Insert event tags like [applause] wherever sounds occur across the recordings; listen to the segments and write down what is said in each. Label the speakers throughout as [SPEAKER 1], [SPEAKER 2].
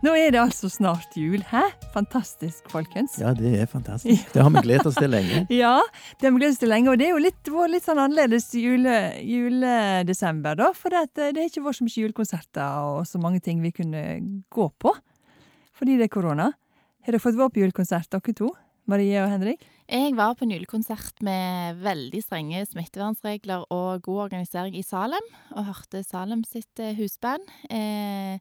[SPEAKER 1] Nå er det altså snart jul. Hæ? Fantastisk, folkens.
[SPEAKER 2] Ja, det er fantastisk. Det har vi gledet oss til lenge. [laughs]
[SPEAKER 1] Ja, det har vi gledet oss til lenge. Og det er jo litt, vært litt sånn annerledes jule, juledesember, da. For det, det har ikke vært så mye julekonserter og så mange ting vi kunne gå på. Fordi det er korona. Har dere fått være på julekonsert, dere to? Marie og Henrik?
[SPEAKER 3] Jeg var på en julekonsert med veldig strenge smittevernregler og god organisering i Salem, og hørte Salem sitt eh, husband eh,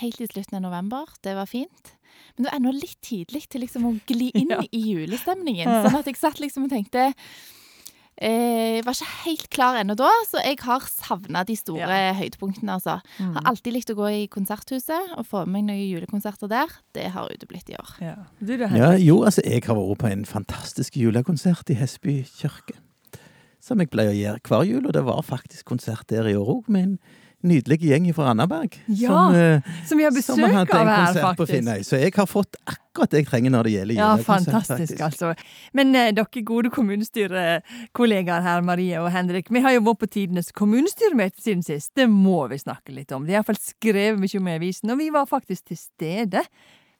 [SPEAKER 3] helt i slutten av november. Det var fint. Men det var ennå litt tidlig til liksom å gli [laughs] inn ja. i julestemningen. Sånn at jeg satt liksom og tenkte jeg eh, var ikke helt klar ennå da, så jeg har savna de store ja. høydepunktene. altså. Mm. Har alltid likt å gå i Konserthuset og få med meg noen julekonserter der. Det har uteblitt i år.
[SPEAKER 2] Ja. Du, ja, jo, altså, jeg har vært på en fantastisk julekonsert i Hesby kirke. Som jeg pleier å gjøre hver jul, og det var faktisk konsert der i år òg, nydelig gjeng fra Randaberg.
[SPEAKER 1] Ja, som, uh, som vi har besøk av her, faktisk.
[SPEAKER 2] Så jeg har fått akkurat det jeg trenger når det gjelder
[SPEAKER 1] Ja, fantastisk, altså. Men uh, dere gode kommunestyrekollegaer her, Marie og Henrik. Vi har jo vært på tidenes kommunestyremøte siden sist. Det må vi snakke litt om. Det er iallfall skrevet mye om i avisen, og vi var faktisk til stede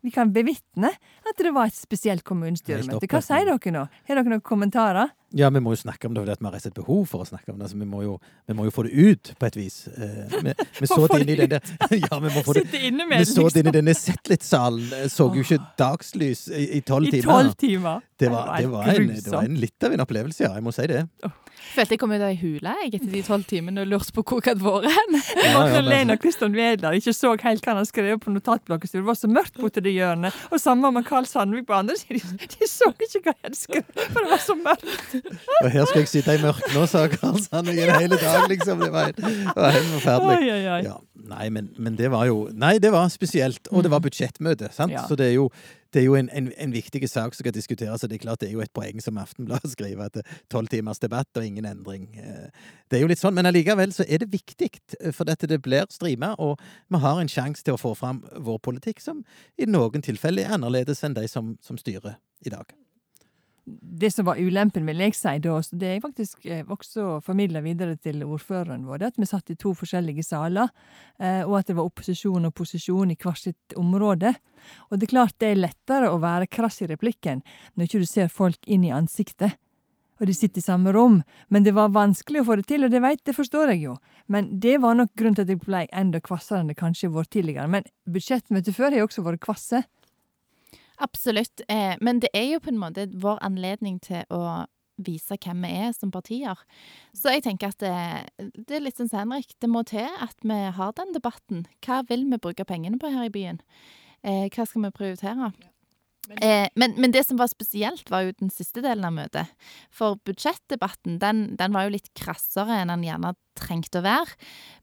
[SPEAKER 1] vi kan bevitne at det var et spesielt kommunestyremøte. Hva sier dere nå? Har dere noen kommentarer?
[SPEAKER 2] Ja, vi må jo snakke om det fordi vi har rett og slett behov for å snakke om det. Altså, vi, må jo, vi, må jo, få det ut på et vis. Eh, vi, vi [laughs] så det inn i denne [laughs] Ja, vi må få det Vi så det inn i denne Zetlitz-salen. Eh, så jo ikke dagslys i tolv timer.
[SPEAKER 1] timer.
[SPEAKER 2] Det var, det, var en, det var en, litt av en opplevelse, ja. Jeg må si det.
[SPEAKER 3] Jeg Følte jeg kom ut av ei hule jeg, etter de tolv timene og lurte på hvor jeg hadde vært hen.
[SPEAKER 1] Ja, ja, Lena Kristian Wedler ikke så helt hva han skrevet på notatblokket Det var så mørkt borti det hjørnet. Og samme med Karl Sandvik på andre siden. De, de, så ikke hva jeg hadde skrevet, for det var så mørkt. [laughs]
[SPEAKER 2] Og her skal jeg sitte i mørket nå, sa Karl Sandvik en hel dag, liksom. Det var, det var helt forferdelig. Oi, oi. Ja, nei, men, men, det var jo Nei, det var spesielt. Og det var mm. budsjettmøte, sant. Så det er jo det er jo en, en, en, viktig sak som skal diskuteres. og Det er klart det er jo et poeng som Aftenbladet [laughs] skriver, at tolv timers debatt og ingen endring. Eh, det er jo litt sånn, Men allikevel så er det viktig, eh, for dette det blir streama, og vi har en sjanse til å få fram vår politikk, som i noen tilfeller er annerledes enn de som, som styrer i dag
[SPEAKER 1] det som var ulempen, vil jeg si, da, det er faktisk eh, også formidla videre til ordføreren vår, at vi satt i to forskjellige saler, eh, og at det var opposisjon og posisjon i hvert sitt område. Og det er klart det er lettere å være krass i replikken når ikke du ser folk inn i ansiktet. Og de sitter i samme rom, men det var vanskelig å få det til, og det vet, det forstår jeg jo. Men det var nok grunnen til at jeg ble enda kvassere enn det kanskje har vært tidligere. Men budsjettmøtet før har jo også vært kvasse.
[SPEAKER 3] Absolutt. Eh, men det er jo på en måte vår anledning til å vise hvem vi er som partier. Så jeg tenker at det, det er litt sånn som Henrik, det må til at vi har den debatten. Hva vil vi bruke pengene på her i byen? Eh, hva skal vi prioritere? Eh, men, men, det som var spesielt, var jo den siste delen av møtet. For budsjettdebatten, den, den var jo litt krassere enn den gjerne trengte å være.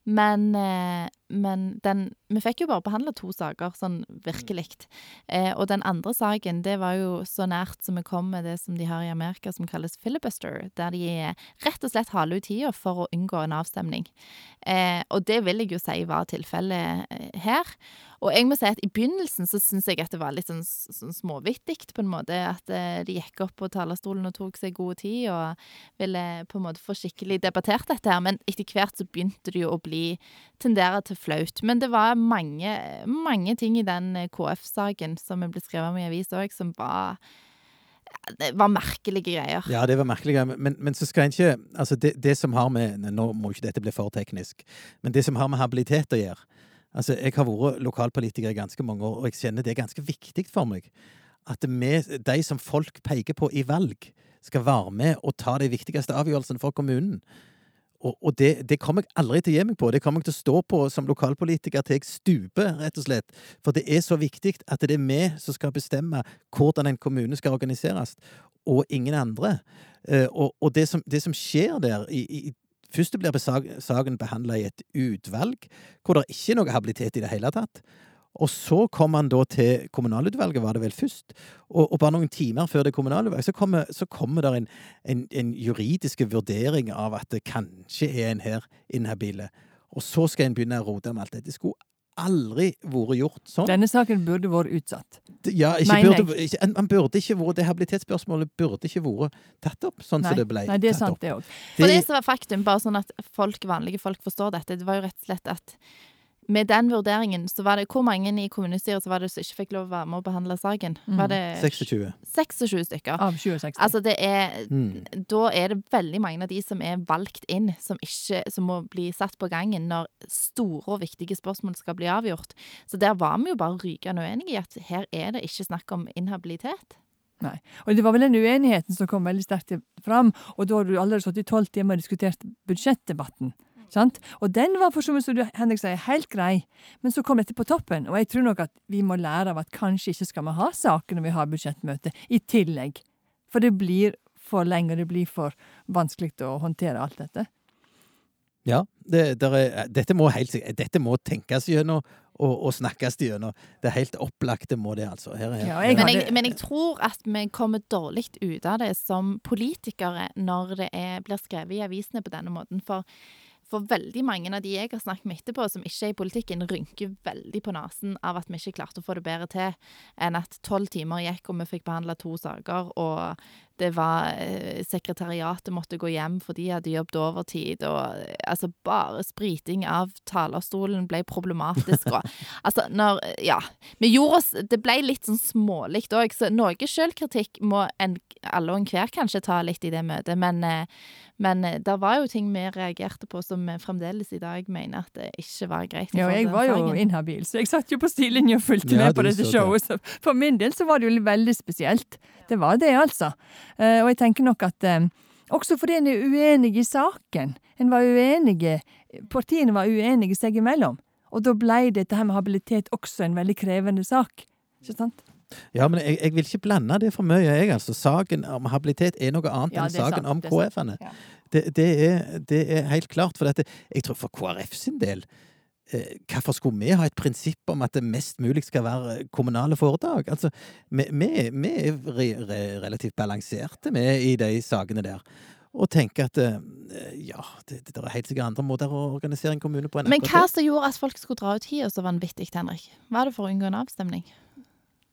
[SPEAKER 3] Men, eh, men den Vi fikk jo bare behandla to saker, sånn virkelig. Eh, og den andre saken, det var jo så nært som vi kom med det som de har i Amerika som kalles filibuster, der de rett og slett haler ut tida for å unngå en avstemning. Eh, og det vil jeg jo si var tilfellet eh, her. Og jeg må si at i begynnelsen så syns jeg at det var litt sånn, sånn småvittig, på en måte. At eh, de gikk opp på talerstolen og tok seg god tid og ville på en måte få skikkelig debattert dette her. Men etter hvert så begynte det jo å bli tendere til flaut. Men det var mange, mange ting i den eh, KF-saken som ble skrevet om i avis òg, som var det var merkelige greier.
[SPEAKER 2] Ja, det var merkelige greier. Men, men så skal en ikke Altså, det, det, som har med Nå må ikke dette bli for teknisk, men det som har med habilitet å gjøre Altså, jeg har vært lokalpolitiker i ganske mange år, og jeg kjenner det er ganske viktig for meg at vi, de som folk peker på i valg, skal være med og ta de viktigste avgjørelsene for kommunen. Og, og det, det, kommer jeg aldri til å gi meg på. Det kommer jeg til å stå på som lokalpolitiker til jeg stuper, rett og slett. For det er så viktig at det er vi som skal bestemme hvordan en kommune skal organiseres, og ingen andre. Uh, og, og det, som, det, som, skjer der i, i Først blir saken behandla i et utvalg, hvor det ikke er noe habilitet i det hele tatt. Og så kom han da til kommunalutvalget, var det vel først. Og, og bare noen timer før det kommunalutvalget, så kommer, så kommer det en, en, en juridisk vurdering av at det kanskje er en her inhabile. Og så skal en begynne å rote med alt dette. Det skulle aldri vært gjort sånn.
[SPEAKER 1] Denne saken burde vært utsatt.
[SPEAKER 2] Ja, ikke burde, ikke, en, burde ikke vært, Det habilitetsspørsmålet burde ikke vært tatt opp sånn
[SPEAKER 1] Nei.
[SPEAKER 2] som det ble
[SPEAKER 1] Nei, det er sant, det òg.
[SPEAKER 3] For det som var faktum, bare sånn at folk, vanlige folk forstår dette, det var jo rett og slett at med den vurderingen, så var det Hvor mange i kommunestyret så var det som ikke fikk lov å være med å behandle saken?
[SPEAKER 1] Mm.
[SPEAKER 3] Var det
[SPEAKER 2] 26.
[SPEAKER 3] 26 stykker?
[SPEAKER 1] Av 2060.
[SPEAKER 3] Altså, det er
[SPEAKER 2] Mm.
[SPEAKER 3] Da er det veldig mange av de som er valgt inn, som ikke Som må bli satt på gangen når store og viktige spørsmål skal bli avgjort. Så der var vi jo bare rykende uenige i at her er det ikke snakk om inhabilitet.
[SPEAKER 1] Nei. Og det var vel den uenigheten som kom veldig sterkt fram, og da har du allerede sittet i tolv timer og diskutert budsjettdebatten. Sant? Og den var for så vidt, som du, Henrik sier, helt grei, men så kom dette på toppen, og jeg tror nok at vi må lære av at kanskje ikke skal vi ha saker når vi har budsjettmøte, i tillegg. For det blir for lenge, og det blir for vanskelig å håndtere alt dette.
[SPEAKER 2] Ja, det, der er, dette, må helt, dette må tenkes gjennom og, og snakkes gjennom. Det er helt opplagt, det må det, altså. Her, her.
[SPEAKER 1] Ja, jeg
[SPEAKER 3] Men jeg, men jeg tror at vi kommer dårlig ut av det som politikere når det er, blir skrevet i avisene på denne måten. For, for veldig mange av de jeg har snakket med etterpå, som ikke er i politikken, rynker veldig på nesen av at vi ikke klarte å få det bedre til enn at tolv timer gikk, og vi fikk behandla to saker, og det var eh, Sekretariatet måtte gå hjem for de hadde jobbet overtid, og eh, altså bare spriting av talerstolen ble problematisk. Og, [laughs] altså, når Ja. Vi gjorde oss Det ble litt sånn smålig òg, så noe sjølkritikk må en, alle og enhver kanskje ta litt i det møtet, men, eh, men eh, det var jo ting vi reagerte på som vi fremdeles i dag mener at det ikke var greit.
[SPEAKER 1] Ja, jeg var jo inhabil, så jeg satt jo på sidelinja og fulgte
[SPEAKER 2] Ja,
[SPEAKER 1] med på dette showet. Så for min del så var det jo veldig spesielt. Det var det, altså. Eh, og jeg tenker nok at eh, også fordi en er uenig i saken. En var uenige, partiene var uenige seg imellom. Og da ble dette her med habilitet også en veldig krevende sak. Ikke sant?
[SPEAKER 2] Ja, men jeg, jeg vil ikke blande det for mye, jeg. altså. Saken om habilitet er noe annet
[SPEAKER 1] Ja,
[SPEAKER 2] enn saken
[SPEAKER 1] sant,
[SPEAKER 2] om
[SPEAKER 1] det. Ja.
[SPEAKER 2] Det, det, det er helt klart. For dette, jeg tror for KrF sin del Hvorfor skulle vi ha et prinsipp om at det mest mulig skal være kommunale foretak? Altså, vi, vi, vi er re, re, relativt balanserte med i de sakene der. Og tenker at eh, ja, det, det er helt sikkert andre måter å organisere en kommune på
[SPEAKER 3] Men hva som gjorde at folk skulle dra ut hit så vanvittig, Henrik? Var det for å unngå en avstemning?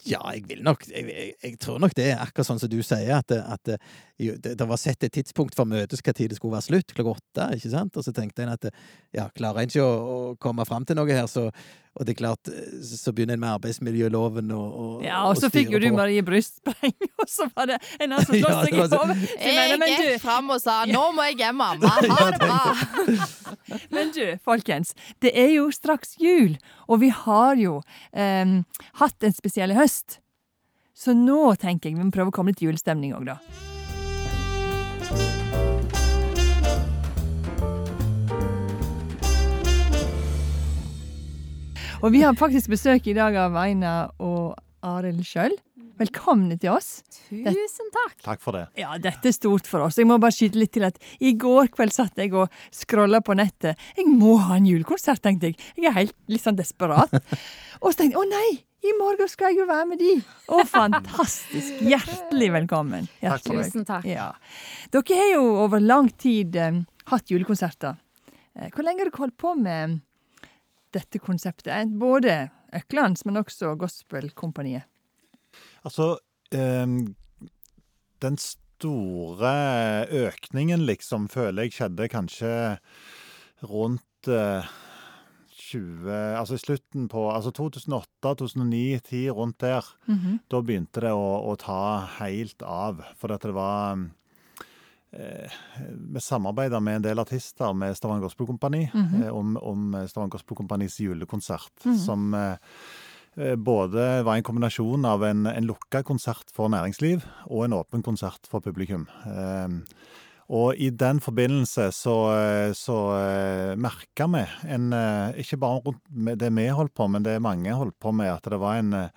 [SPEAKER 2] Ja, jeg vil nok jeg, jeg, jeg tror nok det er akkurat sånn som du sier, at, at jo, det, det var sett et tidspunkt for møtet når det skulle være slutt, klokka åtte, ikke sant? Og så tenkte en at ja, klarer en ikke å, å komme fram til noe her, så Og det er klart, eh, så begynner en med arbeidsmiljøloven og, og
[SPEAKER 1] Ja, og så fikk jo du. Marie brystspreng, [laughs] og så var det en annen som [laughs]
[SPEAKER 2] Ja,
[SPEAKER 1] slåss seg i hodet. Jeg gikk du,
[SPEAKER 3] fram og sa 'nå må jeg hjem, mamma'. Ha [laughs] det bra!
[SPEAKER 1] Men du, folkens. Det er jo straks jul, og vi har jo em, hatt en spesiell høst. Så nå tenker jeg vi må prøve å komme litt julestemning òg, da. Og vi har faktisk besøk i dag av Einar og Arild sjøl. Velkomne til oss.
[SPEAKER 4] Tusen takk.
[SPEAKER 5] Takk for det.
[SPEAKER 1] Ja, dette er stort for oss. Jeg må bare skyte litt til at i går kveld satt jeg og scrolla på nettet. Jeg må ha en julekonsert, tenkte jeg. Jeg er helt litt sånn desperat. [laughs] Og så tenkte jeg å nei, i morgen skal jeg jo være med de. Å, fantastisk. Hjertelig velkommen.
[SPEAKER 5] Takk for
[SPEAKER 1] Hjertelig
[SPEAKER 5] det.
[SPEAKER 4] Tusen takk.
[SPEAKER 1] Ja. Dere har jo over lang tid eh, hatt julekonserter. Eh, hvor lenge har dere holdt på med dette konseptet? Både Øklands, men også Gospelkompaniet.
[SPEAKER 5] Altså, ehm, den store økningen, liksom, føler jeg skjedde kanskje rundt eh, 20 Altså i slutten på Altså 2008, 2009, 2010, rundt der.
[SPEAKER 1] Mhm.
[SPEAKER 5] Da begynte det å, å ta helt av. For at det var Vi samarbeida med en del artister med Stavanger Gospelkompani
[SPEAKER 1] mm
[SPEAKER 5] -hmm. om, om Stavanger Gospelkompanis julekonsert.
[SPEAKER 1] Mhm.
[SPEAKER 5] Som eh, eh, både var en kombinasjon av en, en lukka konsert for næringsliv og en åpen konsert for publikum. Eh, og i den forbindelse så, eh, så eh, merka vi en eh, Ikke bare rundt det vi holdt på, men det mange holdt på med, at det var en ekstrem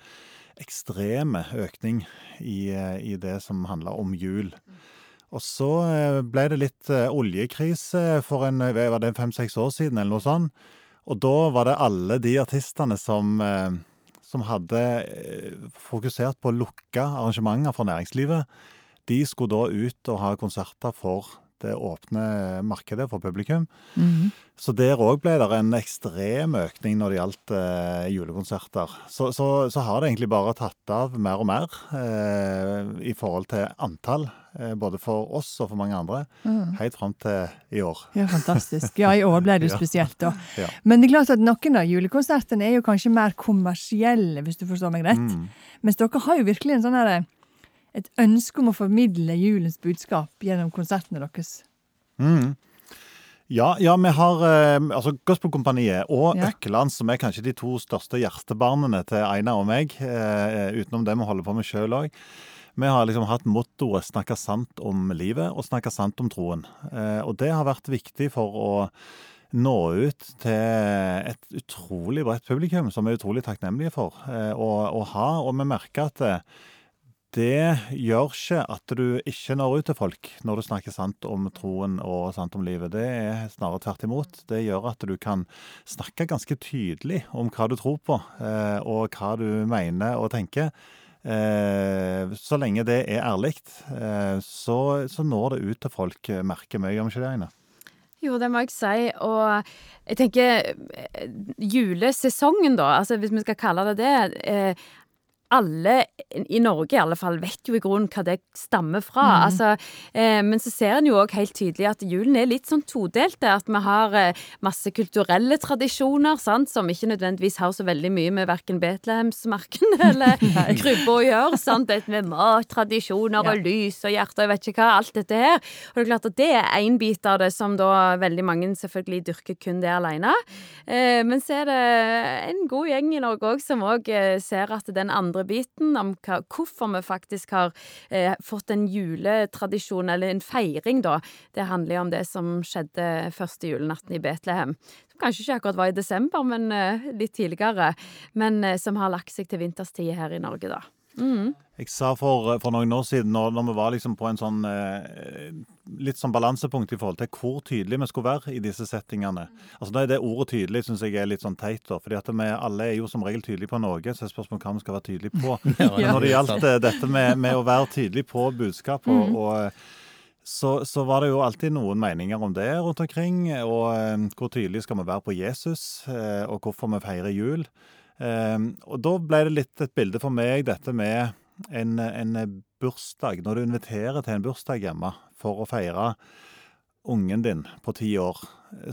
[SPEAKER 5] ekstreme økning i, eh, i det som handla om jul. Og så eh, ble det litt eh, oljekrise for en, eh, var det fem-seks år siden, eller noe sånt. Og da var det alle de artistene som, som hadde fokusert på å lukke arrangementer for næringslivet. De skulle da ut og ha konserter for det åpne markedet for publikum.
[SPEAKER 1] Mhm.
[SPEAKER 5] Så der òg ble det en ekstrem økning når det gjaldt eh, julekonserter. Så, så, så har det egentlig bare tatt av mer og mer eh, i forhold til antall. Eh, både for oss og for mange andre.
[SPEAKER 1] Mm.
[SPEAKER 5] Helt fram til i år.
[SPEAKER 1] Ja, fantastisk. Ja, i år ble det [laughs] jo spesielt, da. [laughs]
[SPEAKER 5] Ja.
[SPEAKER 1] Men det er klart at noen av julekonsertene er jo kanskje mer kommersielle, hvis du forstår meg rett.
[SPEAKER 5] Mm.
[SPEAKER 1] Mens dere har jo virkelig en sånn herre et ønske om å formidle julens budskap gjennom konsertene deres.
[SPEAKER 5] Mm. Ja, ja, vi har eh, altså Gospelkompaniet og
[SPEAKER 1] Ja.
[SPEAKER 5] Økkeland, som er kanskje de to største hjertebarnene til Einar og meg, eh, utenom det vi holder på med sjøl òg. Vi har liksom hatt mottoet 'snakke sant om livet' og snakke sant om troen'. Eh, og det har vært viktig for å nå ut til et utrolig bredt publikum, som vi er utrolig takknemlige for eh, å ha. Og vi merker at det, gjør ikke at du ikke når ut til folk når du snakker sant om troen og sant om livet. Det er snarere tvert imot. Det gjør at du kan snakke ganske tydelig om hva du tror på, eh, og hva du mener og tenker. Eh, så lenge det er ærlig, eh, så, så når det ut til folk, merker vi. Gjør ikke det, Aina?
[SPEAKER 4] Jo, det må jeg si. Og jeg tenker julesesongen, da, altså hvis vi skal kalle det det. Eh, alle, i Norge i alle fall, vet jo i grunnen hva det stammer fra. Altså, eh, men så ser en jo òg helt tydelig at julen er litt sånn todelte. At vi har eh, masse kulturelle tradisjoner sant, som ikke nødvendigvis har så veldig mye med verken Betlehemsmarken [laughs] eller krybba å gjøre. Sant? Det med mat, tradisjoner og lys og hjerter, og jeg vet ikke hva. Alt dette her. Og det er klart at det er én bit av det som da veldig mange selvfølgelig dyrker kun det alene. Eh, men så er det en god gjeng i Norge òg som òg eh, ser at den andre biten, om hva, hvorfor vi faktisk har eh, fått en juletradisjon, eller en feiring, da, det handler jo om det som skjedde første julenatten i Betlehem. Som kanskje ikke akkurat var i desember, men eh, litt tidligere. Men eh, som har lagt seg til vinterstid her i Norge, da. Mm.
[SPEAKER 5] Jeg sa for, for noen år siden, når, når vi var liksom på en sånn eh, litt sånn balansepunkt i forhold til hvor tydelig vi skulle være i disse settingene. Altså da er Det ordet tydelig synes jeg er litt sånn teit. da, fordi at vi alle er jo som regel tydelige på noe, så er spørsmålet hva vi skal være tydelige på. [laughs] Men når det gjaldt eh, dette med, med å være tydelig på budskap og, og så, så var det jo alltid noen meninger om det rundt omkring. Og eh, hvor tydelig skal vi være på Jesus, eh, og hvorfor vi feirer jul. Eh, og da ble det litt et bilde for meg, dette med en, en bursdag. Når du inviterer til en bursdag hjemme for å feire ungen din på ti år,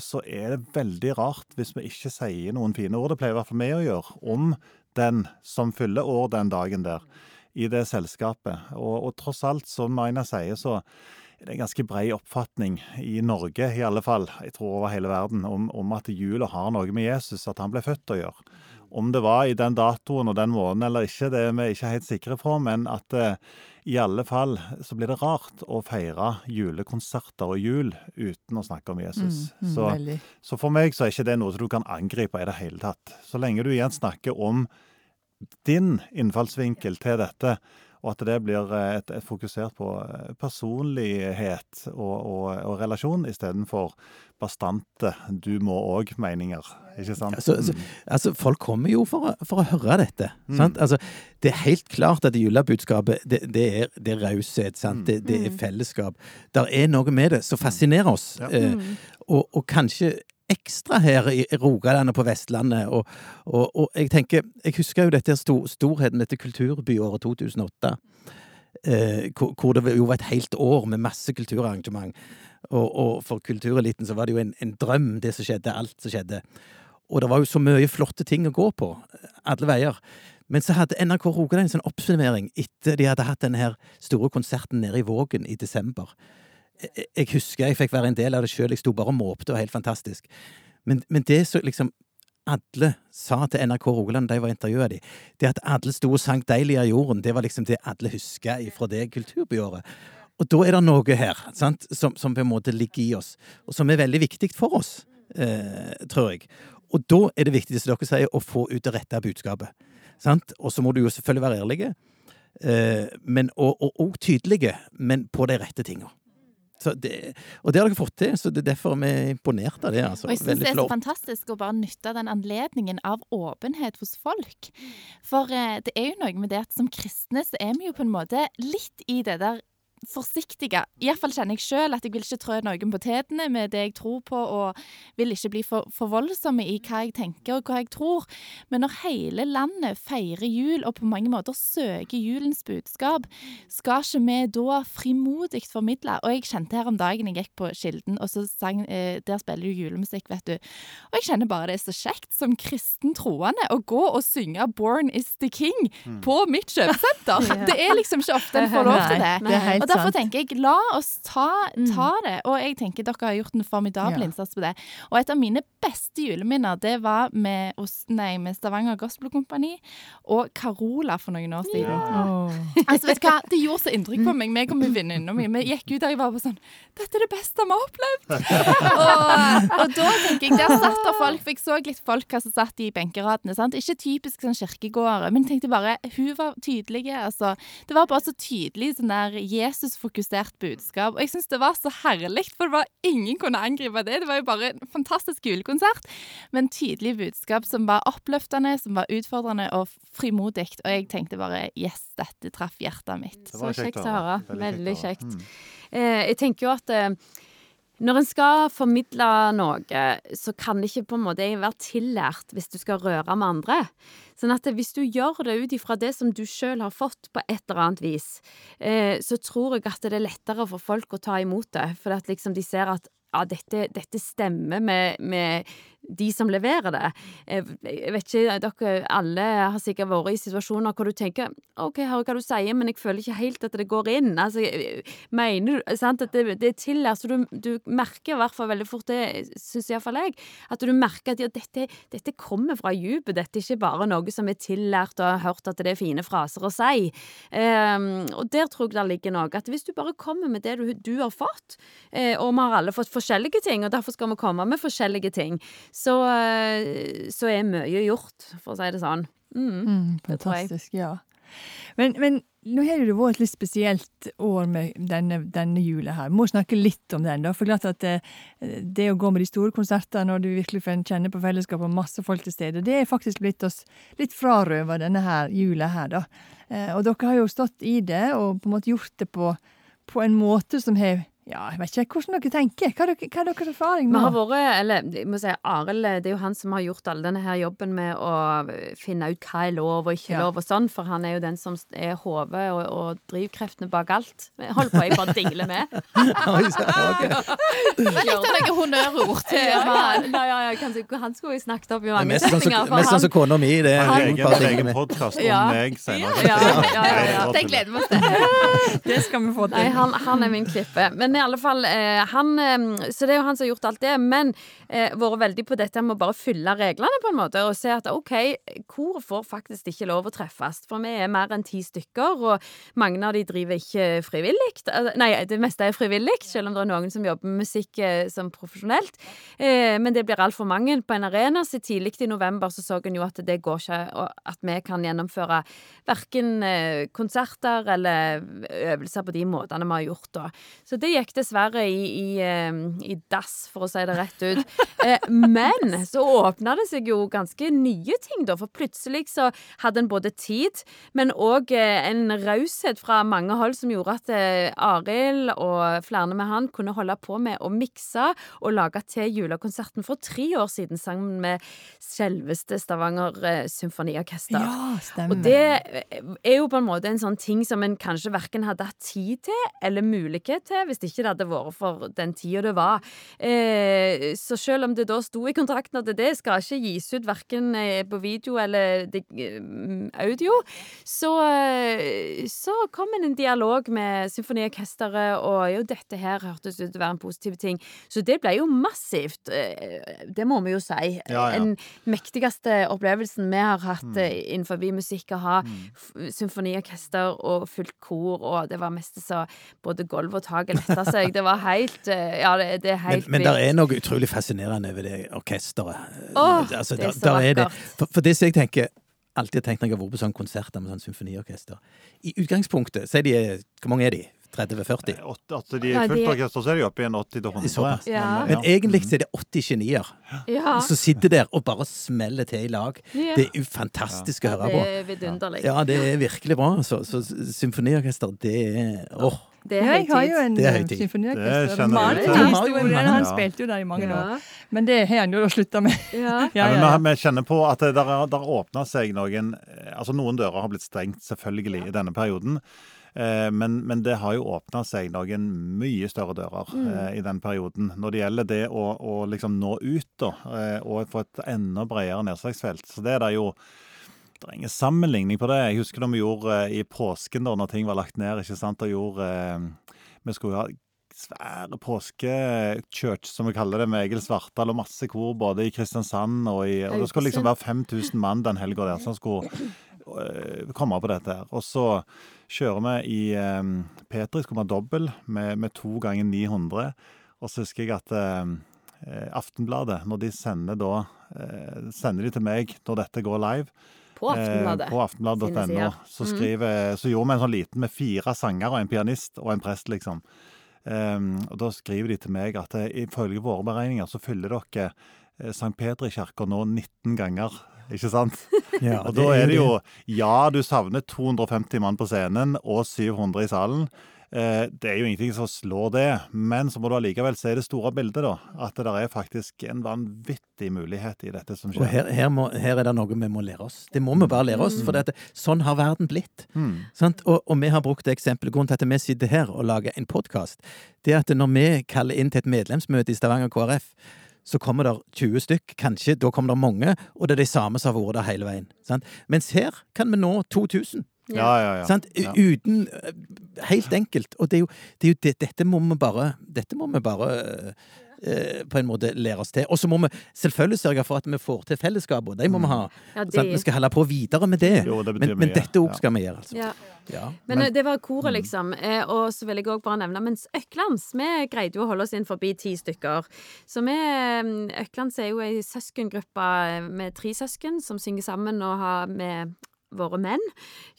[SPEAKER 5] så er det veldig rart hvis vi ikke sier noen fine ord. Det pleier i hvert fall vi å gjøre. Om den som fyller år den dagen der, i det selskapet. Og, og tross alt, som Maina sier, så er det en ganske brei oppfatning i Norge, i alle fall, jeg tror over hele verden, om, om at jula har noe med Jesus, at han ble født, å gjøre. Om det var i den datoen og den måneden eller ikke, det er vi ikke helt sikre på, men at eh, i alle fall så blir det rart å feire julekonserter og jul uten å snakke om Jesus.
[SPEAKER 1] Mm, mm,
[SPEAKER 5] så, så for meg så er ikke det noe som du kan angripe i det hele tatt. Så lenge du igjen snakker om din innfallsvinkel til dette, og at det blir eh, et, et fokusert på eh, personlighet og, og, og relasjon istedenfor bastante 'du må òg'-meninger. Ikke sant?
[SPEAKER 2] Altså, altså, altså, folk kommer jo for å, for å høre dette.
[SPEAKER 5] Mm.
[SPEAKER 2] Sant? Altså, det er helt klart at julebudskapet, det, det er, det er raushet, sant? Det, det er fellesskap. Der er noe med det som fascinerer oss.
[SPEAKER 5] Ja.
[SPEAKER 2] Eh, og, og kanskje ekstra her i Rogaland og på Vestlandet. Og, og, og jeg tenker, jeg husker jo dette stor, storheten, dette kulturbyåret 2008. Eh, hvor, hvor det jo var et helt år med masse kulturarrangement. Og, og for kultureliten så var det jo en, en drøm, det som skjedde, alt som skjedde. Og det var jo så mye flotte ting å gå på, alle veier. Men så hadde NRK Rogaland en sånn oppsummering etter de hadde hatt denne her store konserten nede i Vågen i desember. Jeg, husker jeg fikk være en del av det sjøl, jeg sto bare og måpte, var helt fantastisk. Men, men det som liksom alle sa til NRK Rogaland da jeg var intervjua de, det at alle sto og sang 'Deilig er jorden', det var liksom det alle husker fra det kulturbyåret. Og da er det noe her sant, som, som på en måte ligger i oss, og som er veldig viktig for oss, eh, tror jeg. Og da er det viktig, som dere sier, å få ut det rette budskapet. Sant? Og så må du jo selvfølgelig være ærlige, eh, og, og, og tydelige, men på de rette tinga. Så det, og det har dere fått til, så det er derfor vi er imponert av det. altså.
[SPEAKER 3] Og jeg syns det er så fantastisk å bare nytte den anledningen av åpenhet hos folk. For eh, det er jo noe med det at som kristne så er vi jo på en måte litt i det der forsiktige. Iallfall kjenner jeg sjøl at jeg vil ikke trø noen på tærne med det jeg tror på, og vil ikke bli for, for voldsomme i hva jeg tenker og hva jeg tror. Men når hele landet feirer jul og på mange måter søker julens budskap, skal ikke vi da frimodig formidle? Og jeg kjente her om dagen jeg gikk på Kilden, og så sang eh, Der spiller jo julemusikk, vet du. Og jeg kjenner bare det er så kjekt som kristen troende å gå og synge 'Born is the King' på mitt kjøpesenter. [laughs] Det er liksom ikke ofte en får lov til det.
[SPEAKER 1] Nei,
[SPEAKER 3] Og derfor
[SPEAKER 1] sant.
[SPEAKER 3] tenker jeg, la oss ta, ta det. Og jeg tenker dere har gjort en formidabel
[SPEAKER 1] Ja.
[SPEAKER 3] innsats på det. Og et av mine beste juleminner, det var med, nei, med Stavanger Gospel Kompani og Carola for noen år siden.
[SPEAKER 1] Åh.
[SPEAKER 3] Altså, vet du hva? Det gjorde så inntrykk på meg, meg og min venninne mi. Vi gikk ut og jeg var bare sånn Dette er det beste vi har opplevd! [laughs] og, og da tenker jeg, der satt der folk, for jeg så litt folk som satt i benkeradene. sant? Ikke typisk sånn kirkegård, men tenkte bare Hun var tydelig, altså. Det var bare så tydelig sånn der Jesus-fokusert budskap. Og jeg syns det var så herlig, for det var ingen kunne angripe det. Det var jo bare en fantastisk julekonsert, men tydelig budskap som var oppløftende, som var utfordrende og frimodig. Og jeg tenkte bare yes, dette traff hjertet mitt.
[SPEAKER 4] Så kjekt å høre. Veldig kjekt.
[SPEAKER 5] Mm.
[SPEAKER 4] Eh, jeg tenker jo at eh, når en skal formidle noe, så kan det ikke på en måte være tillært hvis du skal røre med andre. Sånn at hvis du gjør det ut ifra det som du sjøl har fått på et eller annet vis, eh, så tror jeg at det er lettere for folk å ta imot det. For at liksom de ser at ja, dette, dette stemmer med, med de som leverer det. Jeg jeg vet ikke, dere alle har sikkert vært i situasjoner hvor du tenker OK, jeg hører hva du sier, men jeg føler ikke helt at det går inn. Altså, mener du sant, at det, det er tillært, så du, du merker i hvert fall veldig fort det, syns iallfall jeg, at du merker at ja, dette, dette kommer fra dypet. Dette er ikke bare noe som er tillært og har hørt at det er fine fraser å si. Um, og der tror jeg det ligger noe. At hvis du bare kommer med det du, du har fått, eh, og vi har alle fått forskjellige ting, og derfor skal vi komme med forskjellige ting, så, eh, så er mye gjort, for å si det sånn. Mm.
[SPEAKER 1] Mm, fantastisk, ja. Men, men nå har det jo vært et litt spesielt år med denne, denne jula her. Må snakke litt om den, da. For klart at det, det å gå med de store konsertene når du virkelig får kjenne på fellesskapet og masse folk til stede, det er faktisk blitt oss litt frarøva denne her jula her, da. Eh, og dere har jo stått i det og på en måte gjort det på, på en måte som har Ja, jeg vet ikke hvordan dere tenker. Hva er, dere, hva er deres erfaring
[SPEAKER 4] Vi har vært, eller jeg må si Arild, det er jo han som har gjort all denne her jobben med å finne ut hva er lov og ikke
[SPEAKER 1] Ja.
[SPEAKER 4] lov og sånn, for han er jo den som er hodet og, og drivkreftene bak alt. Hold på, jeg bare dingler med.
[SPEAKER 3] Det er litt av noen honnørord til
[SPEAKER 4] Ja, ja, ja, ja, kanskje, han skulle jo snakket opp i mange
[SPEAKER 2] sånn
[SPEAKER 4] setninger.
[SPEAKER 2] mest sånn som kona mi. Det er
[SPEAKER 5] En
[SPEAKER 2] en
[SPEAKER 5] egen, podkast
[SPEAKER 4] Ja.
[SPEAKER 5] om meg senere.
[SPEAKER 4] Ja, ja, ja, ja.
[SPEAKER 3] Det gleder vi oss til.
[SPEAKER 1] Det skal vi få til.
[SPEAKER 4] Nei, han, han er min klippe. Men i alle fall, eh, han Så det er jo han som har gjort alt det. Men eh, vært veldig på dette med å bare fylle reglene, på en måte, og se at OK, kor får faktisk ikke lov å treffes. For vi er mer enn ti stykker, og mange av de driver ikke frivillig. Eh, Nei, det meste er frivillig, selv om det er noen som jobber med musikk som profesjonelt. Men det blir altfor mange på en arena. Så tidlig i november så så en jo at det går ikke og at vi kan gjennomføre verken konserter eller øvelser på de måtene vi har gjort da. Så det gikk dessverre i, i, eh, i dass, for å si det rett ut. Eh, men så åpna det seg jo ganske nye ting, da. For plutselig så hadde en både tid, men òg en raushet fra mange hold som gjorde at eh, Arild og flere med han kunne holde på med å mikse og lage til julekonserten for tre år siden sammen med selveste Stavanger eh, Symfoniorkester.
[SPEAKER 1] Ja, stemmer.
[SPEAKER 4] Og det er jo på en måte en sånn ting som en kanskje verken hadde hatt tid til eller mulighet til hvis ikke det hadde vært for den tida det var. Eh, så selv om det da sto i kontrakten at det skal ikke gis ut verken eh, på video eller eh, audio, så, eh, så kom en en dialog med symfoniorkesteret, og jo, dette her hørtes ut til å være en positiv ting. Så det ble jo massivt. Det må vi jo si.
[SPEAKER 5] Ja, ja.
[SPEAKER 4] En mektigste opplevelsen vi har hatt mm. innenfor musikk, å ha mm. symfoniorkester og fullt kor, og det var mest så både gulv og tak letta seg. Det var helt eh, Ja, det, det er
[SPEAKER 2] Men,
[SPEAKER 4] helt
[SPEAKER 2] men det er noe utrolig fascinerende ved det orkesteret.
[SPEAKER 4] Åh,
[SPEAKER 2] Altså,
[SPEAKER 4] det er
[SPEAKER 2] der-
[SPEAKER 4] så
[SPEAKER 2] der det.
[SPEAKER 4] vakkert.
[SPEAKER 2] For, for det som jeg tenker alltid har tenkt når jeg har vært på sånne konserter med sånn symfoniorkester I utgangspunktet, de er Hvor mange er de? 30-40?
[SPEAKER 5] Altså de er fullt orkester, så er de oppe i en 80-100.
[SPEAKER 2] Såpass.
[SPEAKER 4] Ja.
[SPEAKER 2] Men egentlig så er det 80 genier
[SPEAKER 4] Ja,
[SPEAKER 2] som sitter der og bare smeller til i lag.
[SPEAKER 4] Ja.
[SPEAKER 2] Det er jo fantastisk å høre på.
[SPEAKER 4] det er vidunderlig.
[SPEAKER 2] Ja, det er virkelig bra. Så, så symfoniorkester, det er åh.
[SPEAKER 4] Det er
[SPEAKER 1] Ja, jeg har jo en
[SPEAKER 2] Det høytid.
[SPEAKER 5] Det
[SPEAKER 1] symfoniorkester.
[SPEAKER 5] jeg
[SPEAKER 2] til.
[SPEAKER 1] til
[SPEAKER 2] Ja,
[SPEAKER 1] Han spilte jo der i mange år. Men det har han jo slutta med. [laughs]
[SPEAKER 4] Ja.
[SPEAKER 1] Ja,
[SPEAKER 5] Ja,
[SPEAKER 1] ja, ja.
[SPEAKER 5] vi, vi kjenner på at det der, er- der åpna seg noen eh, Altså Noen dører har blitt stengt, selvfølgelig, i denne perioden. Eh, men, men det har jo åpna seg noen mye større dører eh, i den perioden. Når det gjelder det å, å liksom nå ut da, eh, og få et enda bredere nedslagsfelt. Så det er det jo det er ingen sammenligning på det. Jeg husker da vi gjorde eh, i påsken, da når ting var lagt ned. ikke sant, og gjorde, eh, Vi skulle ha svære påskechurch, som vi kaller det, med Egil Svartdal og masse kor både i Kristiansand og i og Det skulle liksom være 5000 mann den helga der som skulle eh, komme på dette her. Og så kjører vi i eh, Petri, skulle vi ha dobbel med, med to ganger 900. Og så husker jeg at Aftenbladet, når de sender da Sender de til meg når dette går live.
[SPEAKER 4] På Aftenbladet.
[SPEAKER 5] Eh, på aftenbladet.no. Så,
[SPEAKER 4] Mm.
[SPEAKER 5] skriver, så gjorde vi en sånn liten med fire sangere og en pianist og en prest, liksom. Um, og da skriver de til meg at eh, ifølge våre beregninger så fyller dere eh, St. Petri kirka nå 19 ganger. Ikke sant? [laughs]
[SPEAKER 2] Ja,
[SPEAKER 5] Og da er det jo Ja, du savner 250 mann på scenen og 700 i salen. Eh, det er jo ingenting som slår det, men så må du allikevel se det store bildet, da. At det der er faktisk en vanvittig mulighet i dette som
[SPEAKER 2] Og
[SPEAKER 5] skjer.
[SPEAKER 2] her, her, må, her er det noe vi må lære oss. Det må vi bare lære oss, for dette, sånn har verden blitt.
[SPEAKER 5] Mm.
[SPEAKER 2] Sant? Og, og vi har brukt det eksempelet. Grunnen til at vi sitter her og lager en podkast, det er at når vi kaller inn til et medlemsmøte i Stavanger KrF, så kommer det 20 stykk, kanskje, da kommer det mange, og det er de samme som har vært der hele veien. Sant? Mens her kan vi nå 2000.
[SPEAKER 5] Ja, ja, ja.
[SPEAKER 2] Sant?
[SPEAKER 5] Ja.
[SPEAKER 2] Uten eh, Helt enkelt. Og det er jo, det er jo det, dette må vi bare Dette må vi bare eh, på en måte lære oss til. Og så må vi selvfølgelig sørge for at vi får til fellesskap, og det må vi ha.
[SPEAKER 4] Ja,
[SPEAKER 2] Sant? Vi skal holde på videre med det.
[SPEAKER 5] Jo, det
[SPEAKER 2] men, men dette òg
[SPEAKER 5] Ja.
[SPEAKER 2] skal vi gjøre, altså.
[SPEAKER 4] Ja.
[SPEAKER 2] Ja,
[SPEAKER 4] Men,
[SPEAKER 2] men-
[SPEAKER 4] eh, det var koret, liksom. Eh, og så vil jeg òg bare nevne Mens Øklands Vi greide jo å holde oss inn forbi ti stykker. Så vi eh, Øklands er jo ei søskengruppe med tre søsken som synger sammen og har med våre menn.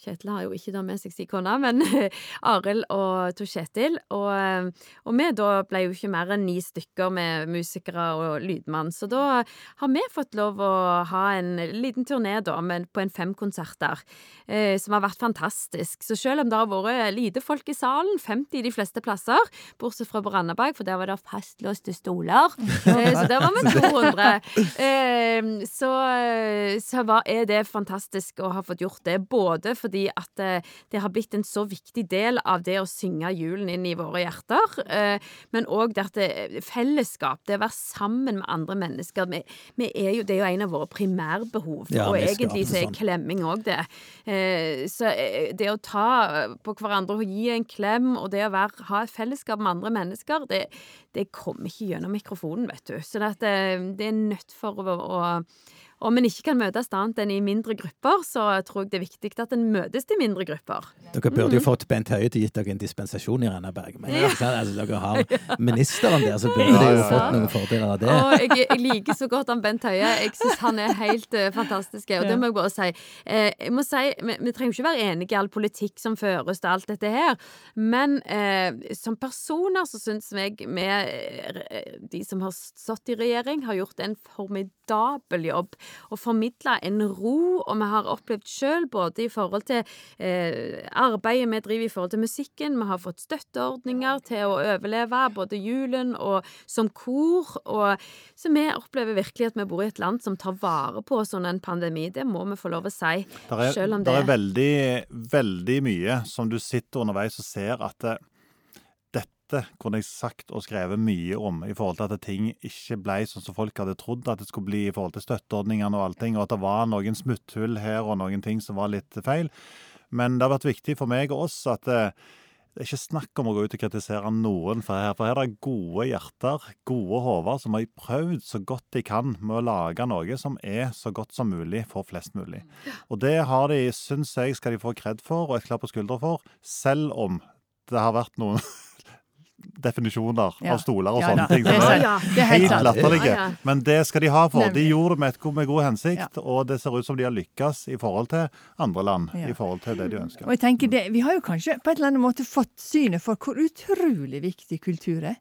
[SPEAKER 4] Kjetil har jo ikke da med seg sin kone, men [laughs] Arild og Tor Kjetil. Og, og vi da ble jo ikke mer enn ni stykker med musikere og lydmann. Så da har vi fått lov å ha en liten turné da, men på en fem konserter, eh, som har vært fantastisk. Så selv om det har vært lite folk i salen, 50 de fleste plasser, bortsett fra på Randaberg, for der var det fastlåste stoler, [laughs] eh, så der var vi 200, eh, så, så var, er det fantastisk å ha fått gjort det, både fordi at eh, det har blitt en så viktig del av det å synge julen inn i våre hjerter, eh, men òg det at det, fellesskap, det å være sammen med andre mennesker, vi, vi er jo, det er jo en av våre primærbehov,
[SPEAKER 2] Ja,
[SPEAKER 4] og egentlig så er
[SPEAKER 2] sånn.
[SPEAKER 4] klemming òg det. Eh, så eh, det å ta på hverandre og gi en klem, og det å være, ha et fellesskap med andre mennesker, det, det kommer ikke gjennom mikrofonen, vet du. Så det, det, det er nødt for å, å om en ikke kan møtes annet enn i mindre grupper, så tror jeg det er viktig at en møtes i mindre grupper.
[SPEAKER 2] Dere burde jo fått Bent Høie til å gitt dere en dispensasjon i Randaberg. Men ja. altså, dere har [laughs] ministeren der, så burde de jo
[SPEAKER 5] Ja, ja,
[SPEAKER 2] fått noen fordeler av det.
[SPEAKER 4] Og jeg, jeg liker så godt han Bent Høie. Jeg syns han er helt uh, fantastisk. Og det må jeg bare si. Eh, jeg må si vi, vi trenger ikke være enige i all politikk som føres til alt dette her, men eh, som personer så syns jeg vi, eh, de som har stått i regjering, har gjort en formidabel jobb. Og formidle en ro, og vi har opplevd sjøl, både i forhold til eh, arbeidet vi driver i forhold til musikken, vi har fått støtteordninger til å overleve både julen og som kor, og så vi opplever virkelig at vi bor i et land som tar vare på oss under en pandemi. Det må vi få lov å si. Selv om
[SPEAKER 5] der
[SPEAKER 4] det-
[SPEAKER 5] er veldig, veldig mye som du sitter underveis og ser at eh, dette kunne jeg sagt og skrevet mye om i forhold til at ting ikke ble sånn som folk hadde trodd at det skulle bli i forhold til støtteordningene og allting, og at det var noen smutthull her og noen ting som var litt feil. Men det har vært viktig for meg og oss at eh, det er ikke snakk om å gå ut og kritisere noen, for her, for her er det gode hjerter, gode hoder, som har prøvd så godt de kan med å lage noe som er så godt som mulig for flest mulig. Og det har de, syns jeg, skal de få kred for, og et klapp på skuldra for, selv om det har vært noen definisjoner
[SPEAKER 1] Ja.
[SPEAKER 5] av stoler og
[SPEAKER 1] Ja
[SPEAKER 5] sånne ting.
[SPEAKER 1] det er
[SPEAKER 5] er
[SPEAKER 1] sant. Det er helt
[SPEAKER 5] latterlige. Men det skal de ha for. De gjorde det med, med god hensikt, og det ser ut som de har lykkes i forhold til andre land.
[SPEAKER 1] Ja.
[SPEAKER 5] I forhold til det de ønsker.
[SPEAKER 1] Og jeg tenker det, Vi har jo kanskje på et eller annet måte fått synet for hvor utrolig viktig kultur er.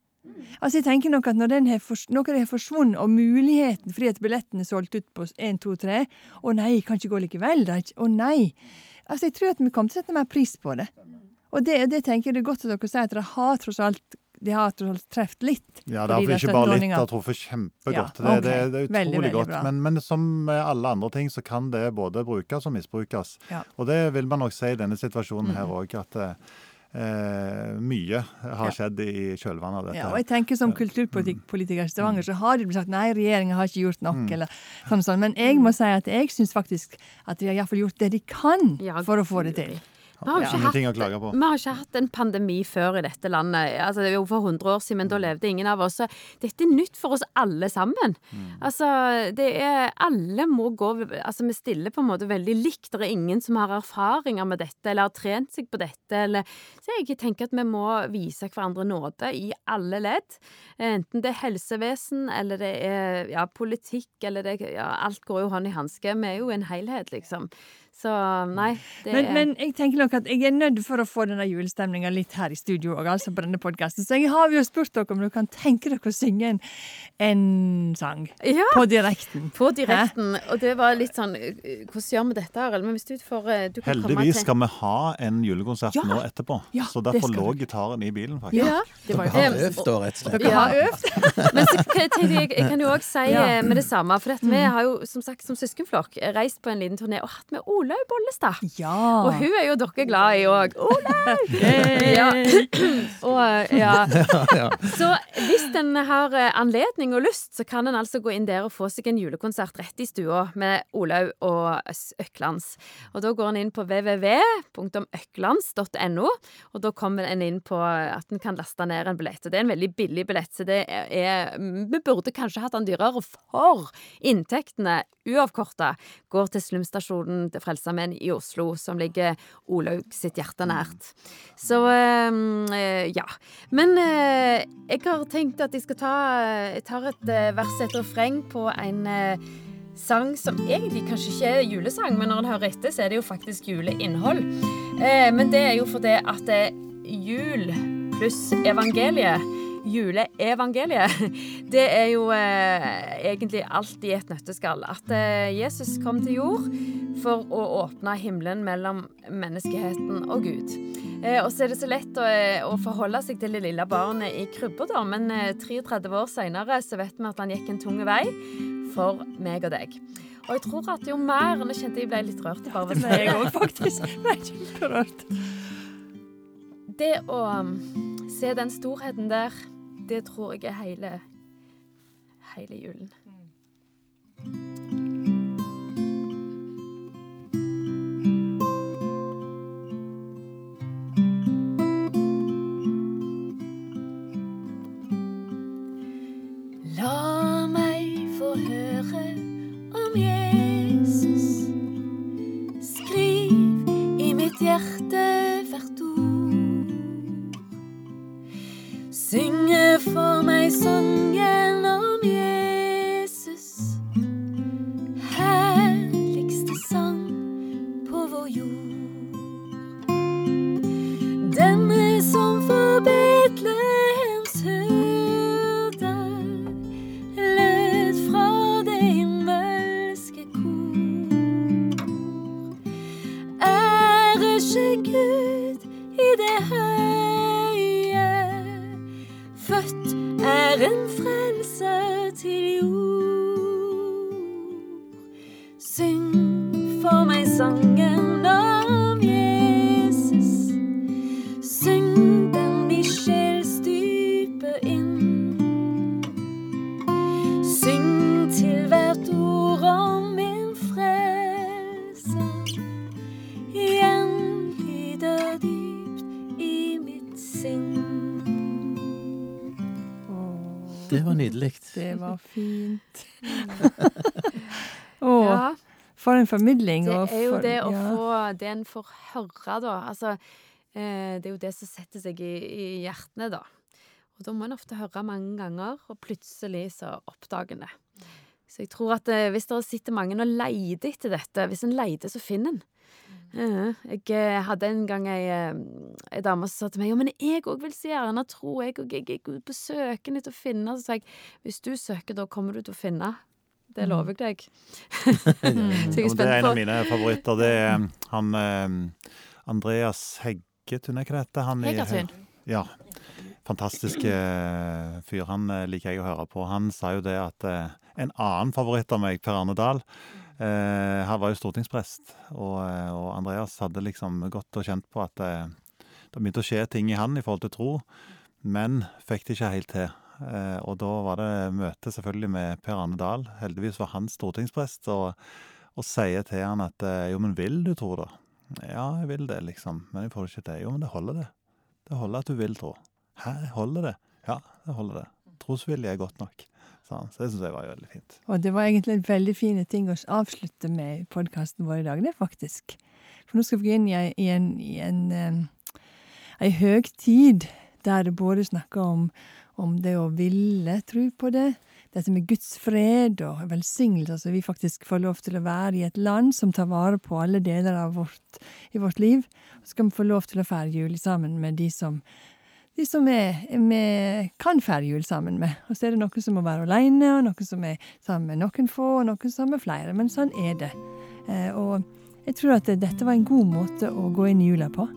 [SPEAKER 1] Altså jeg tenker nok at Når den har noe har forsvunnet, og muligheten fordi at billetten er solgt ut på 1, 2, 3 Å nei, kan ikke gå likevel. da, Å nei. Altså Jeg tror at vi kommer til å sette mer pris på det. Og det, det tenker jeg det er godt at dere sier, at det har tross alt de har tross alt truffet litt.
[SPEAKER 5] Ja, det har ikke bare litt, det har truffet kjempegodt.
[SPEAKER 1] Ja,
[SPEAKER 5] det, det, det er utrolig
[SPEAKER 1] veldig
[SPEAKER 5] godt.
[SPEAKER 1] bra.
[SPEAKER 5] Men, men som med alle andre ting, så kan det både brukes og misbrukes.
[SPEAKER 1] Ja.
[SPEAKER 5] Og det vil man nok si i denne situasjonen her
[SPEAKER 1] Mm.
[SPEAKER 5] òg, at eh, mye har
[SPEAKER 1] Ja.
[SPEAKER 5] skjedd i kjølvannet av dette.
[SPEAKER 1] Ja, og jeg tenker Som kulturpolitiker i Stavanger så har det blitt sagt nei, regjeringa har ikke gjort nok.
[SPEAKER 5] Mm.
[SPEAKER 1] eller sånn og sånn. Men jeg må si at jeg syns faktisk at de har i gjort det de kan for å få det til.
[SPEAKER 4] Vi har ja. ikke hatt
[SPEAKER 5] å på.
[SPEAKER 4] Vi har ikke hatt en pandemi før i dette landet. Altså, det er jo for 100 år siden, men da levde ingen av oss. Så dette er nytt for oss alle sammen. Altså, det er Alle må gå Altså, vi stiller på en måte veldig likt. Det er ingen som har erfaringer med dette, eller har trent seg på dette, eller Så jeg tenker at vi må vise hverandre nåde i alle ledd. Enten det er helsevesen, eller det er ja, politikk, eller det ja, Alt går jo hånd i hanske. Vi er jo en helhet, liksom. Så nei, det
[SPEAKER 1] Men,
[SPEAKER 4] er
[SPEAKER 1] men jeg tenker nok at jeg er nødt for å få denne julestemninga litt her i studio òg, altså på denne podkasten. Så jeg har jo spurt dere om dere kan tenke dere å synge en, en sang
[SPEAKER 4] Ja.
[SPEAKER 1] på direkten.
[SPEAKER 4] På direkten. Og det var litt sånn Hvordan gjør vi dette, Arild? Men hvis du får øh, du kan komme
[SPEAKER 5] Heldigvis
[SPEAKER 4] til-
[SPEAKER 5] skal vi ha en julekonsert
[SPEAKER 1] Ja.
[SPEAKER 5] nå etterpå.
[SPEAKER 1] Ja,
[SPEAKER 5] så derfor lå gitaren i bilen, faktisk.
[SPEAKER 4] Ja, det var
[SPEAKER 2] Dere har
[SPEAKER 4] det.
[SPEAKER 2] øvd, da, rett og slett.
[SPEAKER 1] Dere har øvd.
[SPEAKER 4] Men så kan jeg, jeg, kan jo òg si
[SPEAKER 1] Ja.
[SPEAKER 4] eh, med det samme, for at vi har jo som sagt som søskenflokk reist på en liten turné og hatt med Olaug Bollestad.
[SPEAKER 1] Ja.
[SPEAKER 4] Og hun er jo dere glad i òg. Olaug! Ja. [clears throat] Og, [laughs] ja. Så hvis en har eh, anledning og lyst, så kan en altså gå inn der og få seg en julekonsert rett i stua med Olaug og Øklands. Og da går en inn på www.øklands.no, og da kommer en inn på at en kan laste ned en billett. Og det er en veldig billig billett, så det er Vi burde kanskje hatt den dyrere, for inntektene, uavkorta, går til Slumstasjonen til Frelsesarmeen i Oslo, som ligger Olaug sitt hjerte nært. Så eh, ja. Men eh, jeg har tenkt at jeg skal ta Jeg tar et eh, vers etter et refreng på en eh, sang som egentlig kanskje ikke er julesang, men når en hører etter, så er det jo faktisk juleinnhold. Eh, men det er jo fordi at det er jul pluss evangeliet Juleevangeliet, [laughs] det er jo eh, egentlig alt i et nøtteskall. At eh, Jesus kom til jord for å åpne himmelen mellom menneskeheten og Gud. Eh, og så er det så lett å, eh, å forholde seg til det lille barnet i krybba, da, men eh, 33 år seinere så vet vi at han gikk en tung vei for meg og deg. Og jeg tror at jo mer Nå kjente jeg ble litt rørt. Bare ved
[SPEAKER 1] ble jeg òg, faktisk. Ble kjemperørt.
[SPEAKER 4] Det å um, se den storheten der, det tror jeg er hele, hele julen. En frelser til jord. Syng for meg sangen om
[SPEAKER 2] Det var nydelig. [laughs]
[SPEAKER 1] Det var fint. Å, [laughs]
[SPEAKER 4] Ja.
[SPEAKER 1] for en formidling.
[SPEAKER 4] Det er jo
[SPEAKER 1] for-
[SPEAKER 4] det å
[SPEAKER 1] ja.
[SPEAKER 4] få det en får høre, da. Altså, eh, det er jo det som setter seg i, i hjertene, da. Og da må en ofte høre mange ganger, og plutselig så oppdager en det. Så jeg tror at eh, hvis det sitter mange og leter etter dette, hvis en leter, så finner en. Eh, jeg eh, hadde en gang ei, eh, ei dame som sa til meg ja, men jeg òg vil så gjerne tro, jeg òg jeg er på søken etter å finne. Så sa jeg hvis du søker, da kommer du til å finne. Det lover jeg deg. [laughs] [laughs] så jeg er
[SPEAKER 5] spent på det er en av mine favoritter. Det er han eh, Andreas Heggetun, er ikke det heter? Han
[SPEAKER 3] Hegertun.
[SPEAKER 5] Ja. Fantastiske eh, fyr. Han liker jeg å høre på. Han sa jo det at eh, en annen favoritt av meg, Per Arne Dahl Han var jo stortingsprest, og, eh, og Andreas hadde liksom gått og kjent på at eh, det begynte å skje ting i han i forhold til tro, men fikk det ikke helt til. Eh, og da var det møte selvfølgelig med Per Arne Dahl. Heldigvis var han stortingsprest, og, og sier til han at eh, jo, men vil du tro, da? Ja, jeg vil det, liksom, men jeg får det ikke til. Jo, men det holder, det. Det holder at du vil tro. Hæ, holder det? Ja, det holder det. Trosvilje er godt nok. Så det syns jeg var veldig fint.
[SPEAKER 1] Og det var egentlig en veldig fine ting å avslutte med podkasten vår i dag, det faktisk. For nå skal vi gå inn i, i en, i en, ei høgtid der det både snakker om, om det å ville tro på det, dette med Guds fred og velsignelse, altså vi faktisk får lov til å være i et land som tar vare på alle deler av vårt, i vårt liv. Så skal vi få lov til å feire jul sammen med de som de som er, vi kan feire jul sammen med. Og så er det noen som må være alene, og noen som er sammen med noen få, og noen sammen med flere. Men sånn er det. Eh, og jeg tror at dette var en god måte å gå inn i jula på.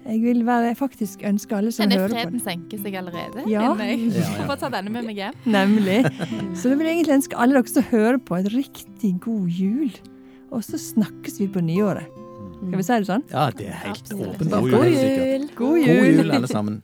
[SPEAKER 1] Jeg vil være, faktisk ønske alle som hører på
[SPEAKER 3] freden senke seg allerede?
[SPEAKER 1] Ja.
[SPEAKER 2] Ja.
[SPEAKER 3] Får ta denne med meg hjem.
[SPEAKER 1] Nemlig. Så da vil jeg egentlig ønske alle dere som hører på, et riktig god jul. Og så snakkes vi på nyåret. Skal vi si det sånn?
[SPEAKER 2] Ja, det er helt
[SPEAKER 3] åpent.
[SPEAKER 2] åpenbart.
[SPEAKER 5] God jul.
[SPEAKER 2] God jul, alle sammen.